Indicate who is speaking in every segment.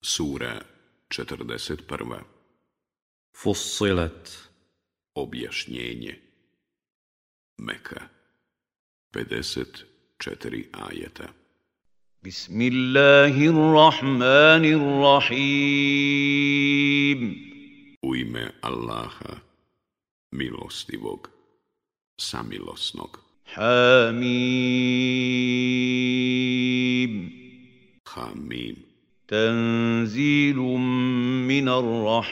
Speaker 1: Sura 41. Fussilet Objašnjenje Meka 54 ajeta
Speaker 2: Bismillahirrahmanirrahim
Speaker 1: U ime Allaha, milostivog, samilosnog.
Speaker 2: Hamim
Speaker 1: Hamim
Speaker 2: to je ziru minorno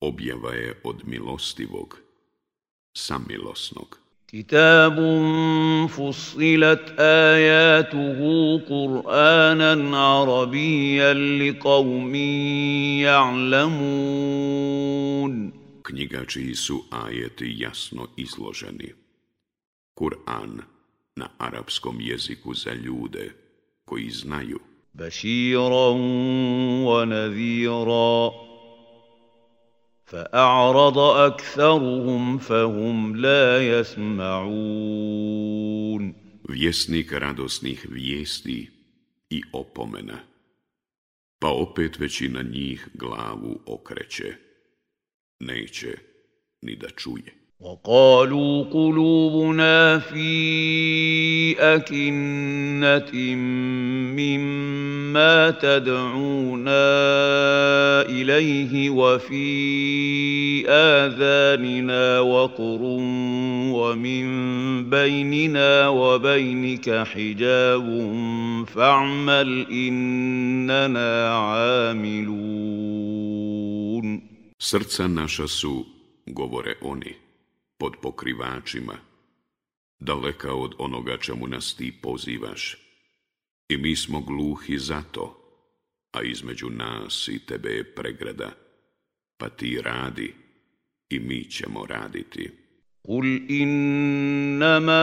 Speaker 1: objava je od milostivog samilosnog
Speaker 2: i teastil e je u kuru ma li
Speaker 1: knjiga čiji su ajeti jasno izloženi. kuran na arapskom jeziku za ljude koji znaju.
Speaker 2: Beširan wa nadhira. فأعرض أكثرهم fahum لا
Speaker 1: Vjesnik radosnih vijesti i opomena, pa opet većina njih glavu okreće, neće ni da čuje.
Speaker 2: وقالوا قلوبنا في أكنة مما تدعونا إليه وفي آذاننا وقر ومن بيننا وبينك حجاب فاعمل إننا عاملون
Speaker 1: Srca ناشا سوء govore oni. pod pokrivačima, daleka od onoga čemu nas ti pozivaš. I mi smo gluhi zato, a između nas i tebe je pregrada, pa ti radi i mi ćemo raditi. Kul innama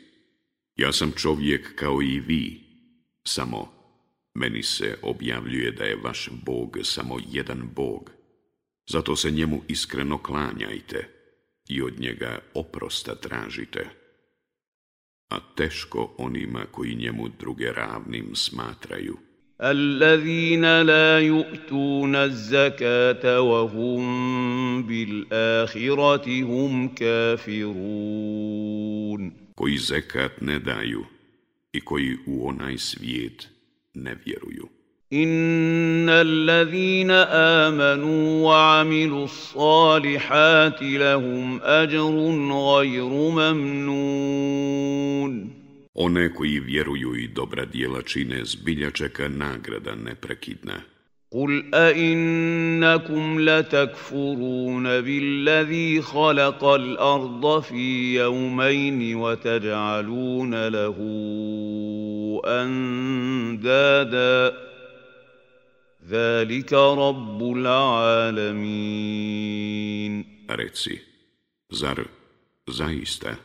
Speaker 1: Ja sam čovjek kao i vi, samo meni se objavljuje da je vaš Bog samo jedan Bog. Zato se njemu iskreno klanjajte i od njega oprosta tražite. A teško onima koji njemu druge ravnim smatraju.
Speaker 2: la zakata na hum bil bil hum kafirun
Speaker 1: koji zekat ne daju i koji u onaj svijet
Speaker 2: ne vjeruju. allazina amanu wa amilu salihati lahum
Speaker 1: One koji vjeruju i dobra djela čine zbilja čeka nagrada
Speaker 2: neprekidna. قل أئنكم لتكفرون بالذي خلق الأرض في يومين وتجعلون له أندادا ذلك رب العالمين
Speaker 1: Reci, zar zaista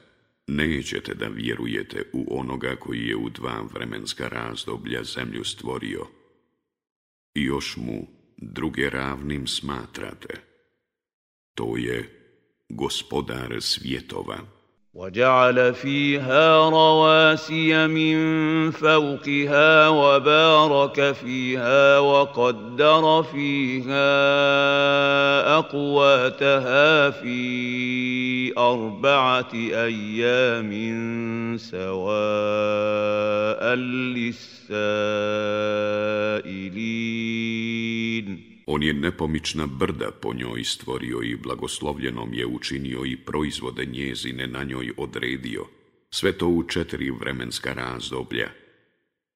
Speaker 1: nećete da vjerujete u onoga koji je u dva vremenska razdoblja zemlju stvorio – i još mu druge ravnim smatrate. To je gospodar svjetova.
Speaker 2: وجعل فيها رواسي من فوقها وبارك فيها وقدر فيها اقواتها في اربعه ايام سواء للسائل
Speaker 1: On je nepomična brda po njoj stvorio i blagoslovljenom je učinio i proizvode njezine na njoj odredio, sve to u četiri vremenska razdoblja.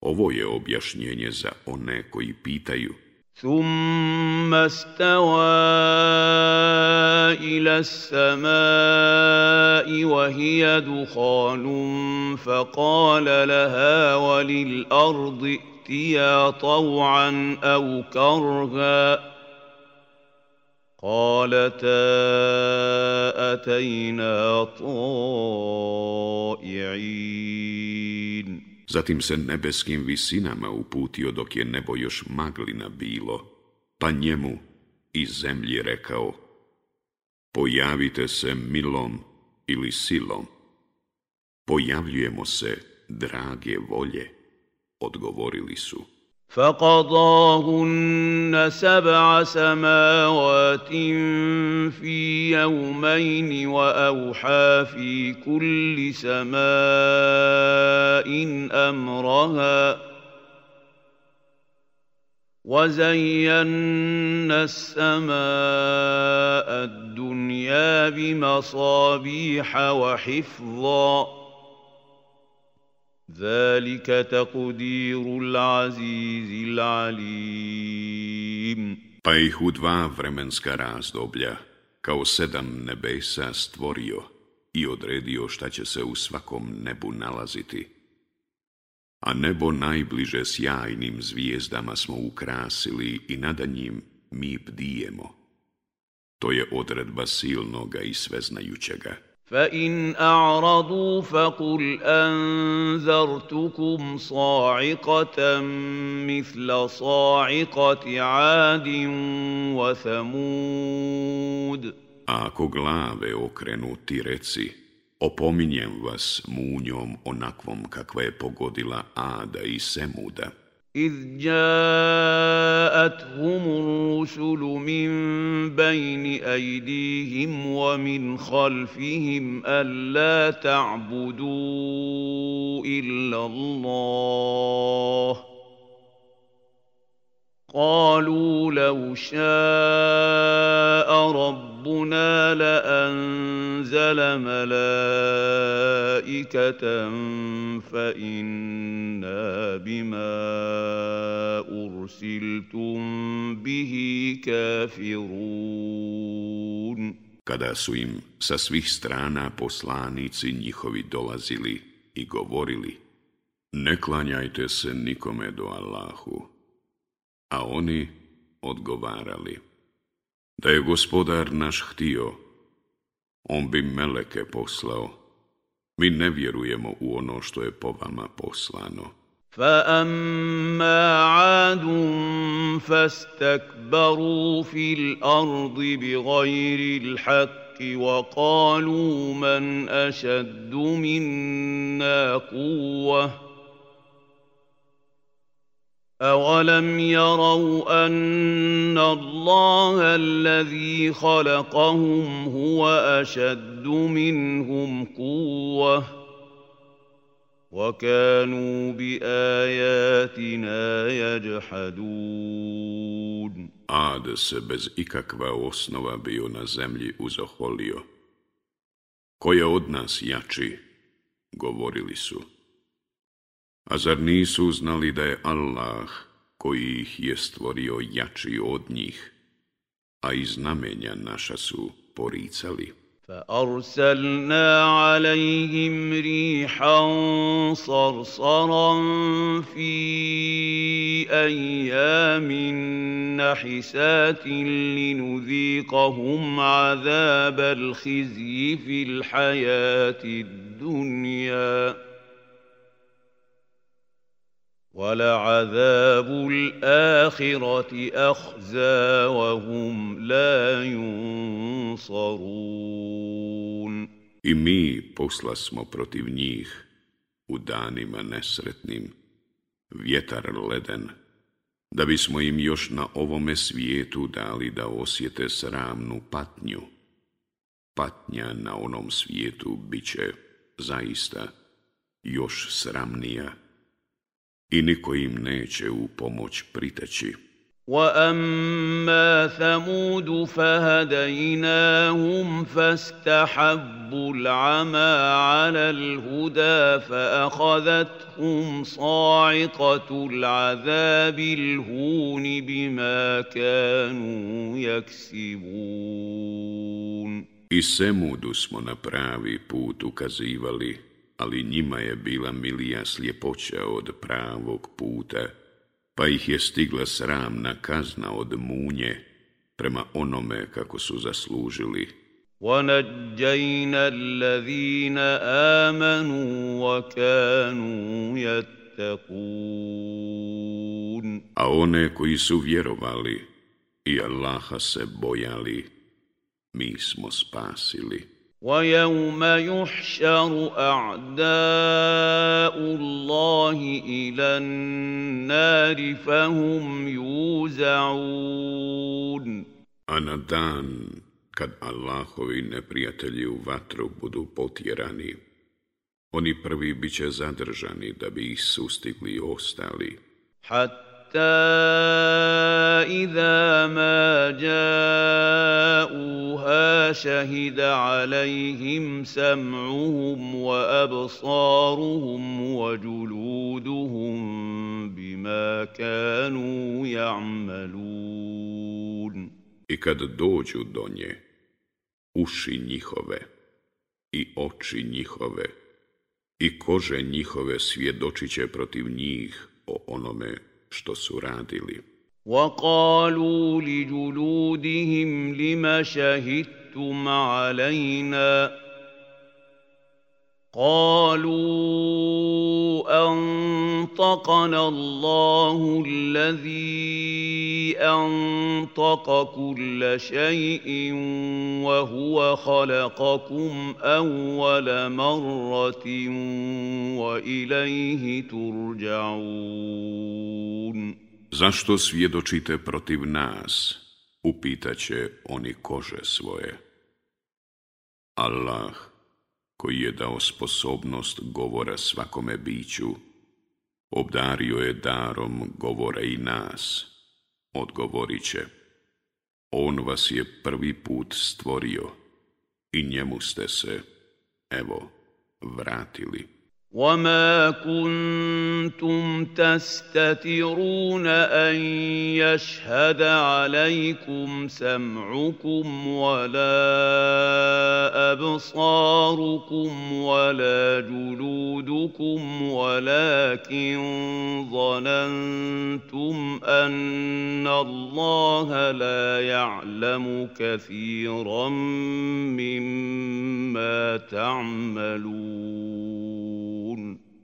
Speaker 1: Ovo je objašnjenje za one koji pitaju.
Speaker 2: samai wa إلى duhanum Fa kala laha walil ardi طوعا أو كرها
Speaker 1: Zatim se nebeskim visinama uputio dok je nebo još maglina bilo, pa njemu i zemlji rekao Pojavite se milom ili silom, pojavljujemo se drage volje. Odgovorili su.
Speaker 2: فقضاهن سبع سماوات في يومين واوحى في كل سماء امرها وزينا السماء الدنيا بمصابيح وحفظا ذلك تقدير العزيز العليم
Speaker 1: Pa ih u dva vremenska razdoblja, kao sedam nebesa stvorio i odredio šta će se u svakom nebu nalaziti. A nebo najbliže sjajnim zvijezdama smo ukrasili i nada njim mi bdijemo. To je odredba silnoga i
Speaker 2: sveznajućega. فان اعرضوا فقل انذرتكم صاعقه مثل صاعقه عاد وثمود
Speaker 1: A ako glave okrenu ti reci, opominjem vas munjom onakvom kakva je pogodila Ada i Semuda.
Speaker 2: إذ جاءتهم الرسل من بين أيديهم ومن خلفهم ألا تعبدوا إلا الله قالوا لو شاء ربنا لانزل ملائكه فانا بما ارسلتم به كافرون
Speaker 1: kada su im sa svih strana poslanici njihovi dolazili i govorili ne klanjajte se nikome do Allahu a oni odgovarali, da je gospodar naš htio, on bi meleke poslao, mi ne vjerujemo u ono što je po vama poslano.
Speaker 2: فاما عاد فاستكبروا في الارض بغير الحق وقالوا من اشد منا قوه أولم يروا أن الله الذي خلقهم هو أشد منهم قوة وكانوا بآياتنا يجحدون
Speaker 1: Ad se bez ikakva osnova bio na zemlji uzoholio. Ko je od nas jači? Govorili su. A zar nisu uznali da je Allah, koji ih je stvorio jači od njih, a i znamenja naša su poricali?
Speaker 2: فأرسلنا عليهم ريحا صرصرا في أيام نحسات لنذيقهم عذاب الخزي في الحياة الدنيا
Speaker 1: وَلَعَذَابُ الْآخِرَةِ أَخْزَى وهم I mi posla smo protiv njih u danima nesretnim, vjetar leden, da bismo im još na ovome svijetu dali da osjete sramnu patnju. Patnja na onom svijetu biće zaista još sramnija. i niko im neće u pomoć priteći.
Speaker 2: واما ثمود فهديناهم فاستحبوا العمى على الهدى فاخذتهم صاعقه العذاب الهون بما كانوا يكسبون إِسْمُودُ Semudu smo
Speaker 1: na pravi ali njima je bila milija sljepoća od pravog puta, pa ih je stigla sramna kazna od munje prema onome kako su zaslužili. A one koji su vjerovali i Allaha se bojali, mi smo spasili.
Speaker 2: وَيَوْمَ يُحْشَرُ أَعْدَاءُ اللَّهِ إِلَى النَّارِ فَهُمْ يُوزَعُونَ
Speaker 1: A na dan kad Allahovi neprijatelji u vatru budu potjerani, oni prvi biće zadržani da bi ih sustigli ostali.
Speaker 2: Hatta إذا ما جاءوها شهد عليهم سمعهم وأبصارهم وجلودهم بما كانوا يعملون
Speaker 1: I kad dođu do nje, uši njihove i oči njihove i kože njihove svjedočiće protiv njih o onome što su radili.
Speaker 2: وَقَالُوا لِجُلُودِهِمْ لِمَ شَهِدْتُمْ عَلَيْنَا قالوا انطقنا الله الذي انطق كل شيء وهو خلقكم اول مره واليه ترجعون
Speaker 1: Zašto svjedočite protiv nas? Upitaće oni kože svoje. Allah koji je dao sposobnost govora svakome biću, obdario je darom govora i nas, odgovorit će. On vas je prvi put stvorio i njemu ste se, evo, vratili.
Speaker 2: وَمَا كُنْتُمْ تَسْتَتِرُونَ أَنْ أبصاركم ولا جلودكم ولكن ظننتم أن الله لا يعلم كثيرا مما تعملون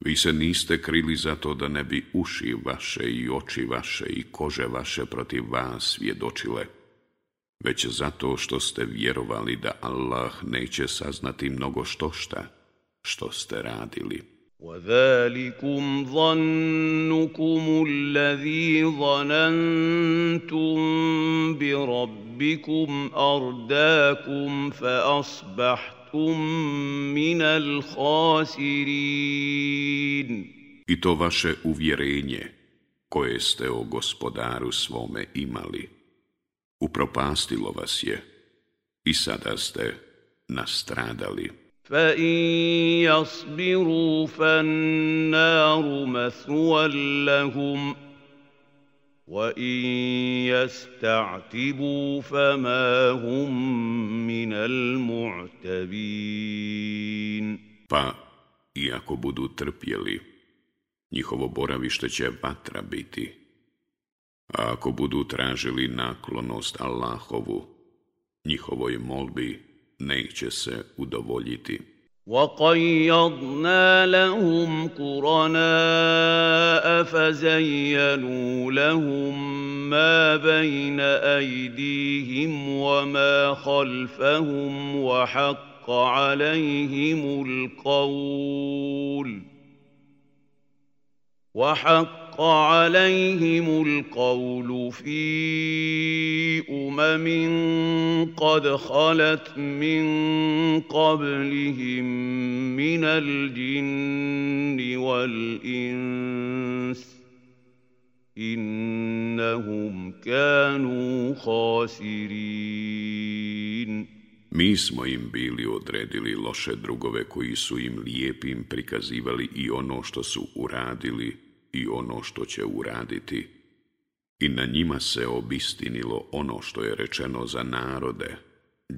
Speaker 1: Vi se niste krili zato da ne bi uši vaše i oči vaše i kože vaše protiv vas svjedočile. već zato što ste vjerovali da Allah neće saznati mnogo što šta što ste radili.
Speaker 2: وَذَلِكُمْ ظَنُّكُمُ الَّذِي ظَنَنْتُمْ بِرَبِّكُمْ أَرْدَاكُمْ فَأَصْبَحْتُمْ مِنَ الْخَاسِرِينَ
Speaker 1: I to vaše uvjerenje koje ste o gospodaru svome imali upropastilo vas je i sada ste nastradali.
Speaker 2: Fa in yasbiru fan naru mathwan lahum wa in fama hum min al
Speaker 1: Pa iako budu trpjeli, njihovo boravište će vatra biti. A ako budu tražili naklonost Allahovu, njihovoj molbi neće se udovoljiti.
Speaker 2: وقيضنا لهم قرناء فزينوا لهم ما بين ايديهم وما خلفهم وحق عليهم القول وحق عليهم القول في امم قد خلت من قبلهم من الجن والانس انهم كانوا خاسرين
Speaker 1: Mi smo im bili odredili loše drugove koji su im lijepim prikazivali i ono što su uradili i ono što će uraditi. I na njima se obistinilo ono što je rečeno za narode,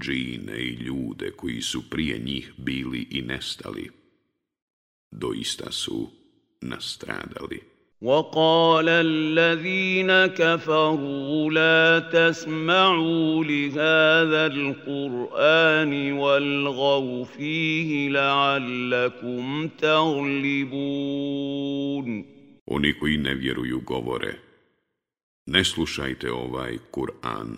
Speaker 1: džine i ljude koji su prije njih bili i nestali. Doista su nastradali.
Speaker 2: وقال الذين كفروا لا تسمعوا لِهَذَا الْقُرْآنِ وَالْغَوْ فيه لعلكم تغلبون
Speaker 1: oni koji ne vjeruju govore, ne slušajte ovaj Kur'an,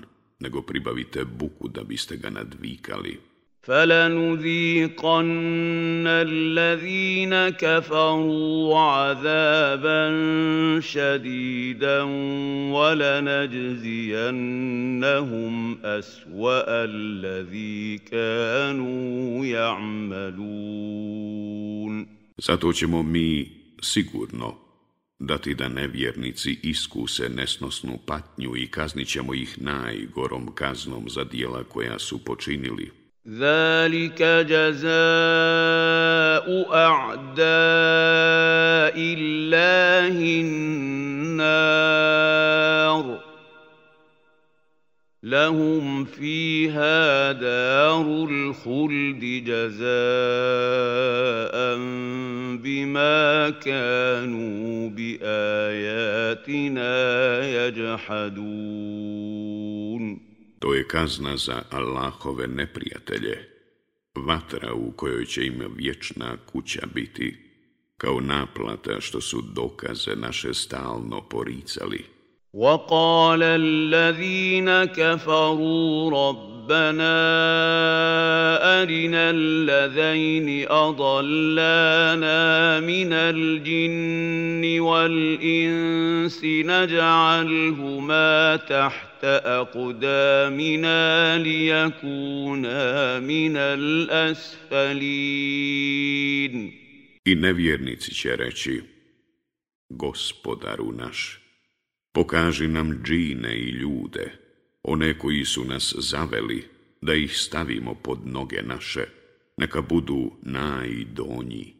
Speaker 1: nego pribavite buku da biste ga nadvikali.
Speaker 2: فَلَنُذِيقَنَّ الَّذِينَ كَفَرُوا عَذَابًا شَدِيدًا وَلَنَجْزِيَنَّهُمْ أَسْوَأَ الَّذِي كَانُوا
Speaker 1: Zato ćemo mi sigurno dati da nevjernici iskuse nesnosnu patnju i kaznit ćemo ih najgorom kaznom za dijela koja su počinili.
Speaker 2: Zalika Ada لهم فيها دار الخلد جزاء بما كانوا بآياتنا يجحدون
Speaker 1: To je kazna za Allahove neprijatelje, vatra u kojoj će im vječna kuća biti, kao naplata što su dokaze naše stalno poricali.
Speaker 2: وقال الذين كفروا ربنا أرنا الذين أضلانا من الجن والإنس نجعلهما تحت أقدامنا ليكونا من الأسفلين
Speaker 1: إن nevjernici će reći, gospodaru Pokaži nam džine i ljude, one koji su nas zaveli, da ih stavimo pod noge naše, neka budu najdonji.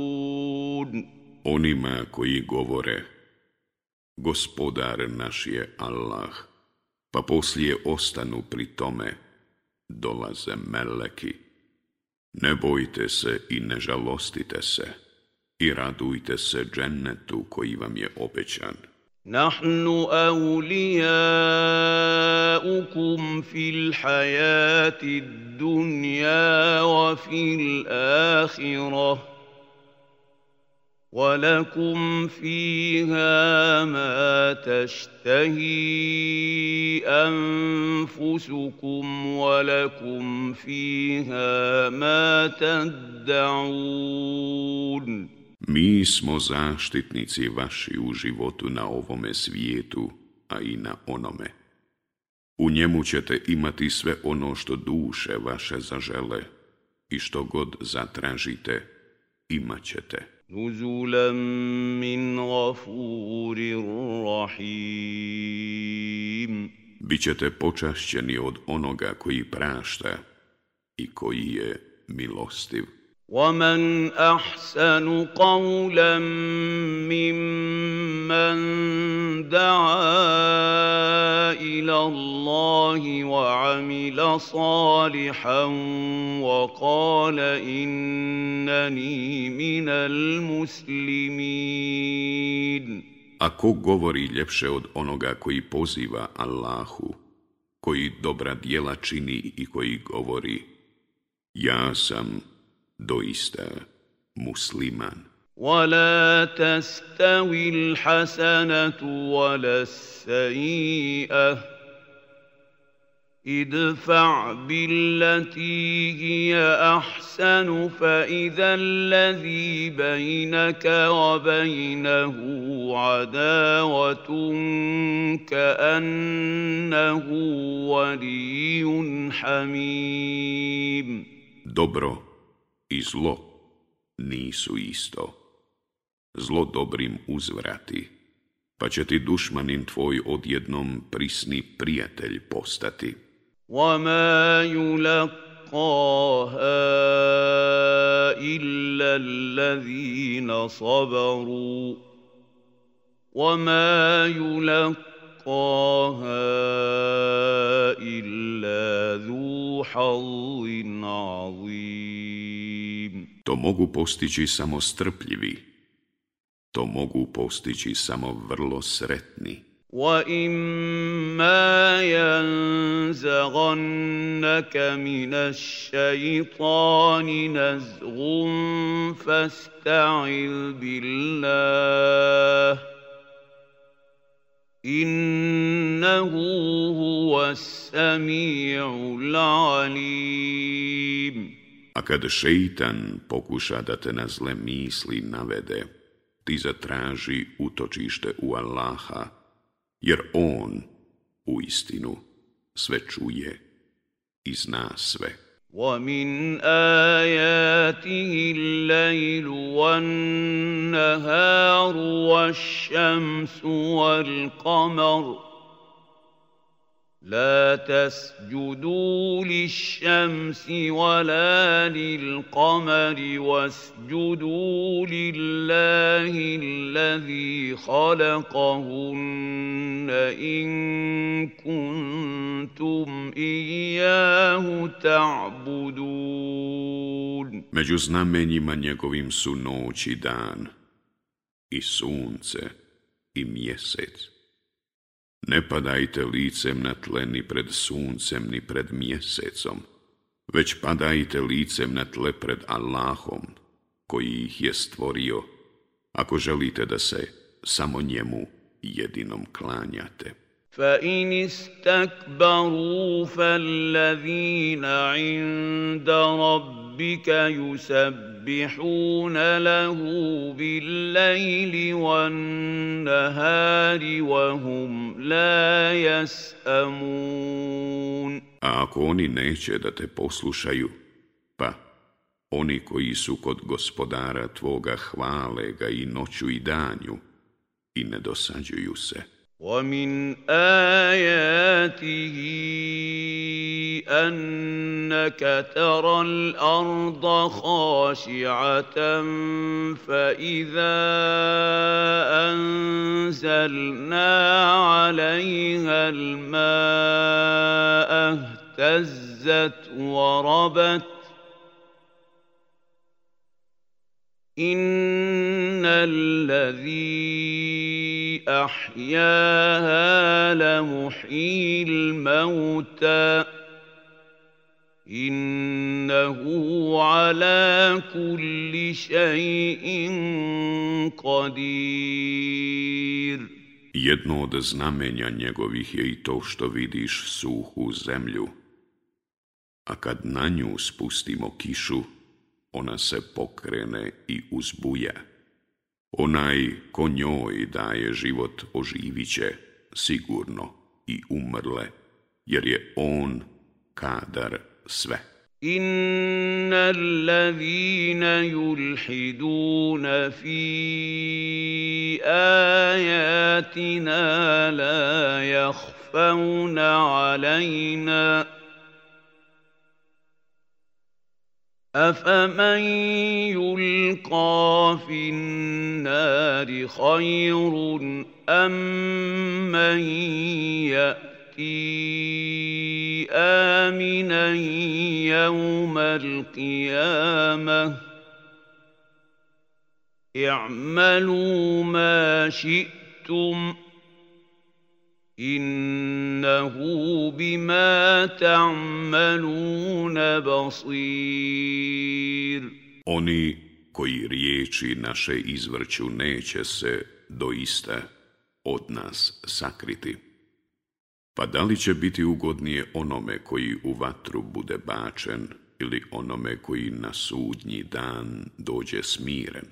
Speaker 1: onima koji govore Gospodar naš je Allah, pa poslije ostanu pri tome, dolaze meleki. Ne bojte se i ne žalostite se i radujte se džennetu koji vam je obećan.
Speaker 2: Nahnu awliyaukum fil hajati dunja wa fil ahirah. ولكم فيها ما تشتهي انفسكم ولكم فيها ما تدعون
Speaker 1: Mi smo zaštitnici vaši u životu na ovome svijetu, a i na onome. U njemu ćete imati sve ono što duše vaše zažele i što god zatražite, imat ćete.
Speaker 2: نزلا min غفور rahim.
Speaker 1: Bićete počašćeni od onoga koji prašta i koji je milostiv.
Speaker 2: ومن احسن قولا ممن دعا الى الله وعمل صالحا وقال انني من المسلمين
Speaker 1: Ako govori ljepše od onoga koji poziva Allahu, koji dobra djela čini i koji govori Ja sam doista musliman.
Speaker 2: ولا تستوي الحسنة ولا السيئة ادفع بالتي هي أحسن فإذا الذي بينك وبينه عداوة كأنه ولي حميم.
Speaker 1: Dobro i zlo nisu isto. Zlo dobrim uzvrati, pa će ti dušmanin tvoj odjednom prisni prijatelj postati.
Speaker 2: وَمَا يُلَقَّاهَا إِلَّا الَّذِينَ صَبَرُوا وَمَا يُلَقَّاهَا إِلَّا ذُو حَظٍّ
Speaker 1: عَظِيمٍ to mogu postići samo strpljivi. To mogu postići samo vrlo
Speaker 2: sretni. وَإِمَّا يَنْزَغَنَّكَ مِنَ الشَّيْطَانِ نَزْغٌ فَاسْتَعِذْ بِاللَّهِ إِنَّهُ هُوَ السَّمِيعُ الْعَلِيمُ
Speaker 1: a kad šeitan pokuša da te na zle misli navede, ti zatraži utočište u Allaha, jer On u istinu sve čuje i zna sve.
Speaker 2: وَمِنْ آيَاتِهِ اللَّيْلُ وَالنَّهَارُ وَالشَّمْسُ وَالْقَمَرُ لا تسجدوا للشمس ولا للقمر واسجدوا لله الذي خلقهن ان كنتم اياه تعبدون
Speaker 1: Među znamenjima njegovim su noć i dan, i sunce, i mjesec, Ne padajte licem na tle ni pred suncem ni pred mjesecom, već padajte licem na tle pred Allahom, koji ih je stvorio, ako želite da se samo njemu jedinom klanjate.
Speaker 2: فَإِنِ اسْتَكْبَرُوا فَالَّذِينَ عند رَبِّكَ يُسَبِّحُونَ لَهُ بالليل وَالنَّهَارِ وَهُمْ لَا يَسْأَمُونَ
Speaker 1: A ako oni neće da te poslušaju, pa oni koji su kod gospodara tvoga hvale ga i noću i danju i ne dosađuju se.
Speaker 2: ومن آياته أنك ترى الأرض خاشعة فإذا أنزلنا عليها الماء اهتزت وربت إن الذي أحياها لمحيي الموتى إنه على كل شيء
Speaker 1: قدير Jedno od znamenja njegovih je i to što vidiš suhu zemlju, a kad na nju spustimo kišu, ona se pokrene i uzbuja. Onaj ko njoj daje život oživit će sigurno i umrle, jer je on kadar sve.
Speaker 2: Inna allazina yulhiduna fi ajatina la jahfauna alajna. أفمن يلقى في النار خير أم من يأتي آمنا يوم القيامة اعملوا ما شئتم ۖ إنه bima ta'maluna basir.
Speaker 1: Oni koji riječi naše izvrću neće se doista od nas sakriti. Pa da li će biti ugodnije onome koji u vatru bude bačen ili onome koji na sudnji dan dođe smiren?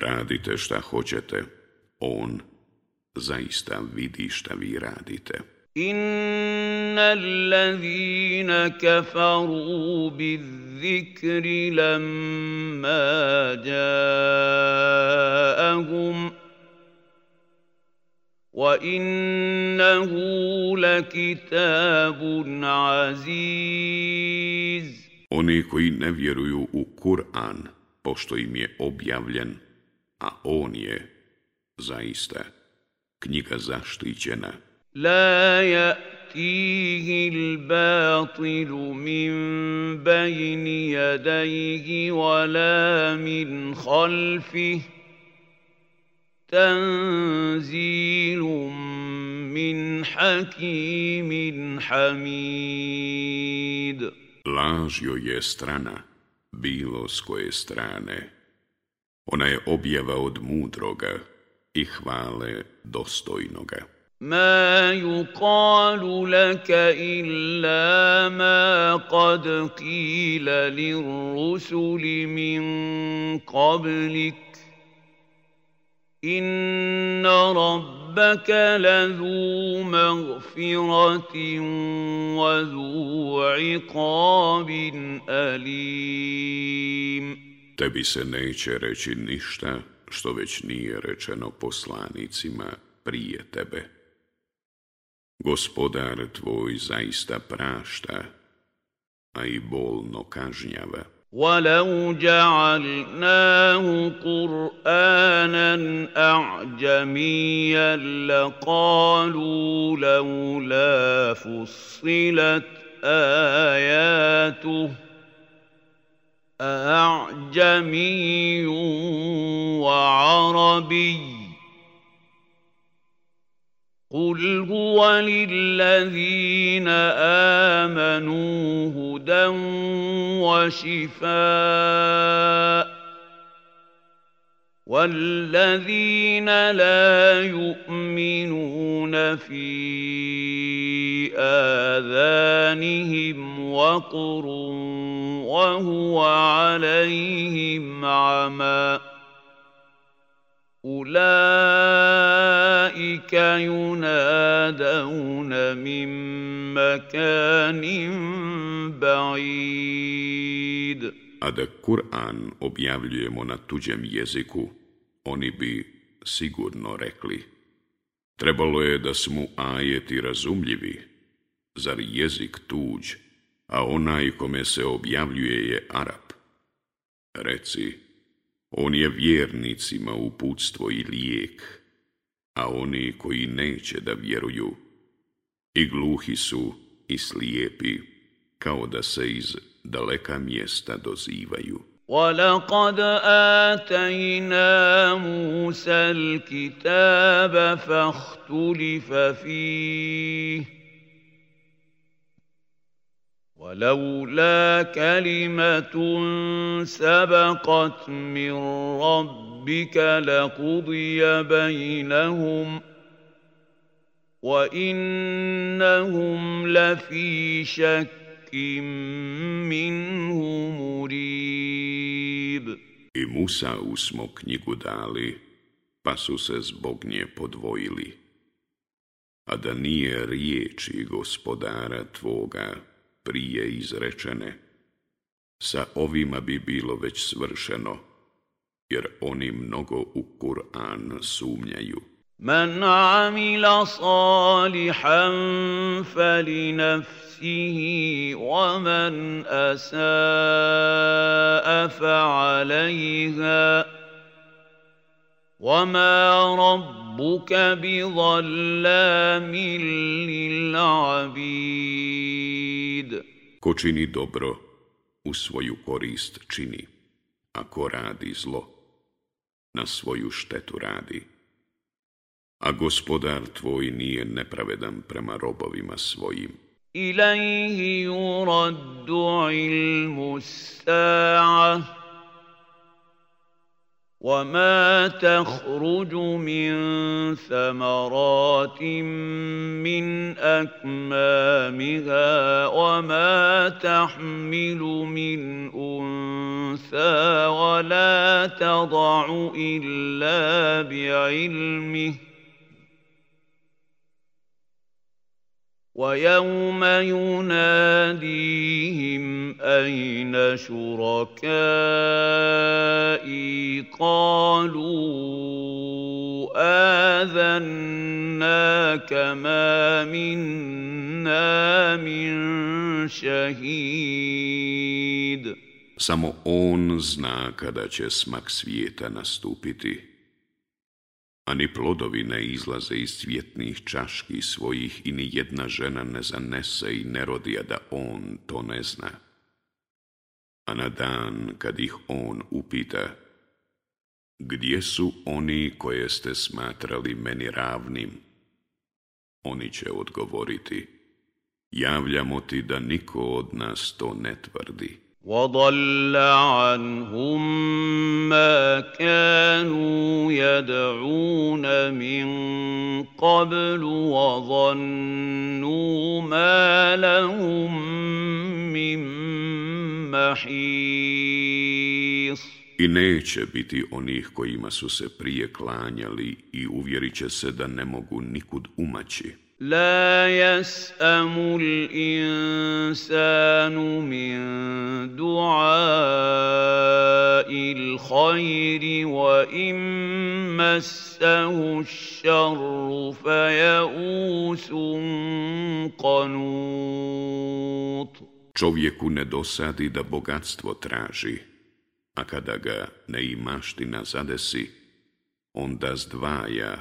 Speaker 1: Radite šta hoćete, on zaista vidi šta
Speaker 2: vi radite. إن الذين كفروا بالذكر لما جاءهم وإنه لكتاب aziz
Speaker 1: Oni koji ne vjeruju u Kur'an, pošto im je objavljen, a on je zaista knjiga
Speaker 2: zaštićena. La ya'tihi al-batil min bayni yadayhi wa min khalfihi tanzilun min hakimin hamid.
Speaker 1: Laž je strana, bilo s koje strane. Ona je objava od mudroga. i hvale dostojnoga.
Speaker 2: ما يقال لك الا ما قد قيل للرسل من قبلك ان ربك لذو مغفره وذو عقاب اليم
Speaker 1: tebi se neće reći ništa što već nije rečeno poslanicima prije tebe. Gospodar tvoj zaista prašta, a i bolno kažnjava.
Speaker 2: Walau ja'alnahu قرانا اعجميا لقالوا لولا أعجمي وعربي قل هو للذين آمنوا هدى وشفاء والذين لا يؤمنون في آذانهم وقر وهو عليهم عمى أولئك ينادون من مكان بعيد
Speaker 1: a da Kur'an objavljujemo na tuđem jeziku, oni bi sigurno rekli. Trebalo je da smo ajeti razumljivi, zar jezik tuđ, a onaj kome se objavljuje je Arab. Reci, on je vjernicima uputstvo i lijek, a oni koji neće da vjeruju, i gluhi su i slijepi, kao da se iz daleka mjesta dozivaju.
Speaker 2: ولقد آتينا موسى الكتاب فاختلف فيه ولولا كلمة سبقت من ربك لقضي بينهم وإنهم لفي شك
Speaker 1: I Musa usmo knjigu dali, pa su se zbog nje podvojili. A da nije riječi gospodara tvoga prije izrečene, sa ovima bi bilo već svršeno, jer oni mnogo u Kur'an sumnjaju.
Speaker 2: من عمل صالحا فلنفسه ومن اساء فعليها وما ربك بظلام للعبيد
Speaker 1: ko čini dobro u svoju korist čini a ko radi zlo na svoju štetu radi a gospodar tvoj nije nepravedan prema robovima svojim.
Speaker 2: Ilaihi yuraddu ilmu sa'a وما تخرج من ثمرات من أكمامها وما تحمل من أنثى ولا تضع إلا بعلمه ويوم يناديهم أين شركائي قالوا آذناك ما منا من شهيد
Speaker 1: Samo on zna kada će smak svijeta nastupiti. a ni plodovi ne izlaze iz cvjetnih čaški svojih i ni jedna žena ne zanese i ne rodija da on to ne zna. A na dan kad ih on upita, gdje su oni koje ste smatrali meni ravnim? Oni će odgovoriti, javljamo ti da niko od nas to ne tvrdi.
Speaker 2: وضل عنهم ما كانوا يدعون من قبل وظنوا ما
Speaker 1: I neće biti onih kojima su se prije klanjali i uvjerit će se da ne mogu nikud umaći.
Speaker 2: لا يسأم الإنسان من دعاء الخير وإن مسه
Speaker 1: الشر فيئوس قنوط Čovjeku ne dosadi da bogatstvo traži, a kada ga neimaština zadesi, onda zdvaja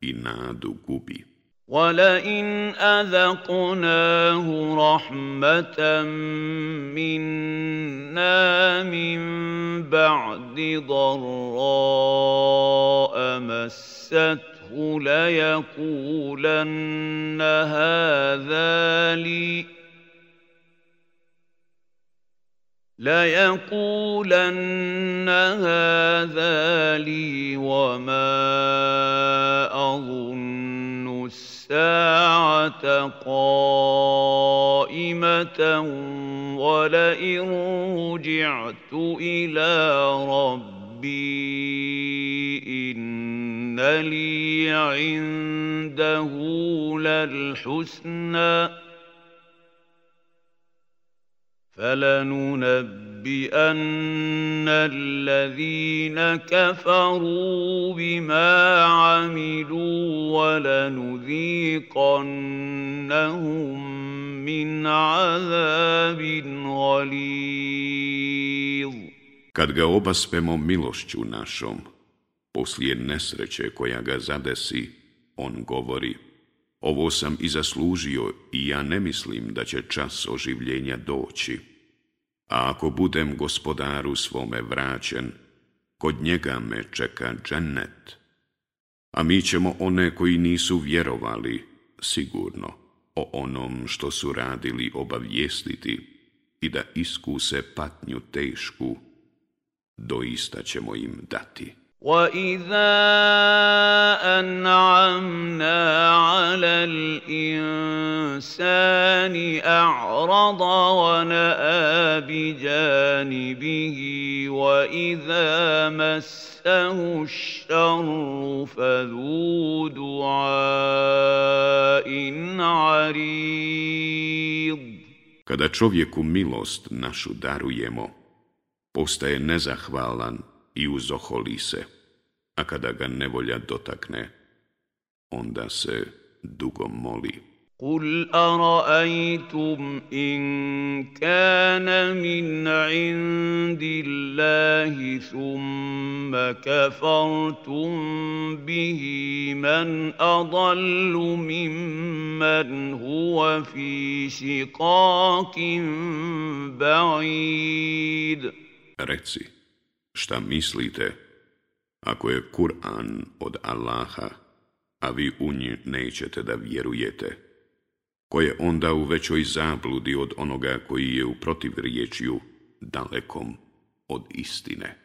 Speaker 1: i nadu gubi.
Speaker 2: ولئن أذقناه رحمة منا من بعد ضراء مسته ليقولن هذا لي ليقولن هذا لي وما أظن الساعة قائمة ولئن رجعت إلى ربي إن لي عنده للحسنى فلننبئ بأن الذين كفروا بما عملوا ولنذيقنهم من عذاب غليظ
Speaker 1: Kad ga obaspemo milošću našom, poslije nesreće koja ga zadesi, on govori Ovo sam i zaslužio i ja ne mislim da će čas oživljenja doći. A ako budem gospodaru svome vraćen, kod njega me čeka džennet. A mi ćemo one koji nisu vjerovali, sigurno, o onom što su radili obavjestiti i da iskuse patnju tešku, doista ćemo im dati.
Speaker 2: وَإِذَا أَنْعَمْنَا عَلَى الْإِنسَانِ أَعْرَضَ وَنَأَىٰ بِجَانِبِهِ وَإِذَا مَسَّهُ الشَّرُّ فَذُو دُعَاءٍ عَرِيضٍ
Speaker 1: Kada čovjeku milost našu darujemo, postaje nezahvalan i uzoholi se, a kada ga nevolja dotakne, onda se dugo moli.
Speaker 2: قل أرأيتم إن كان من عند الله ثم كفرتم به من أضل ممن هو في شِقَاكٍ بعيد.
Speaker 1: Reci, Šta mislite? Ako je Kur'an od Allaha, a vi u nj nećete da vjerujete, ko je onda u većoj zabludi od onoga koji je u protivriječju dalekom od istine.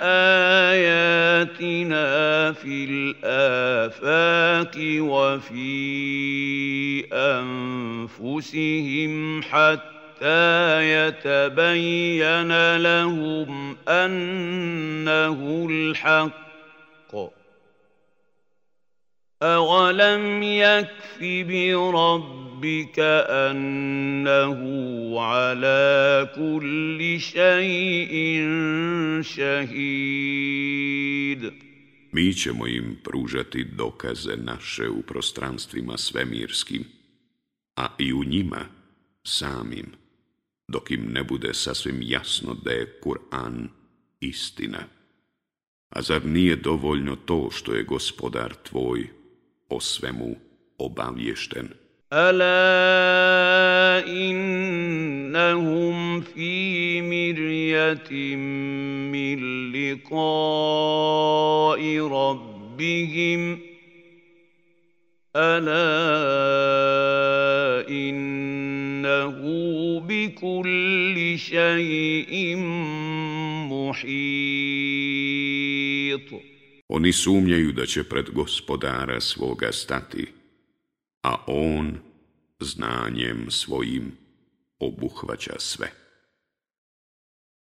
Speaker 2: ajatina fil afaki wa fi anfusihim حتى يتبين لهم انه الحق اولم يكف بربك انه على كل شيء شهيد
Speaker 1: Mi ćemo im pružati dokaze naše u prostranstvima svemirskim, a i u njima samim dok im ne bude sasvim jasno da je Kur'an istina. A zar nije dovoljno to što je gospodar tvoj o svemu obavješten?
Speaker 2: Ala innahum fi mirjatim min rabbihim. Ala شيء
Speaker 1: Oni sumnjaju da će pred gospodara svoga stati, a on znanjem svojim obuhvaća sve.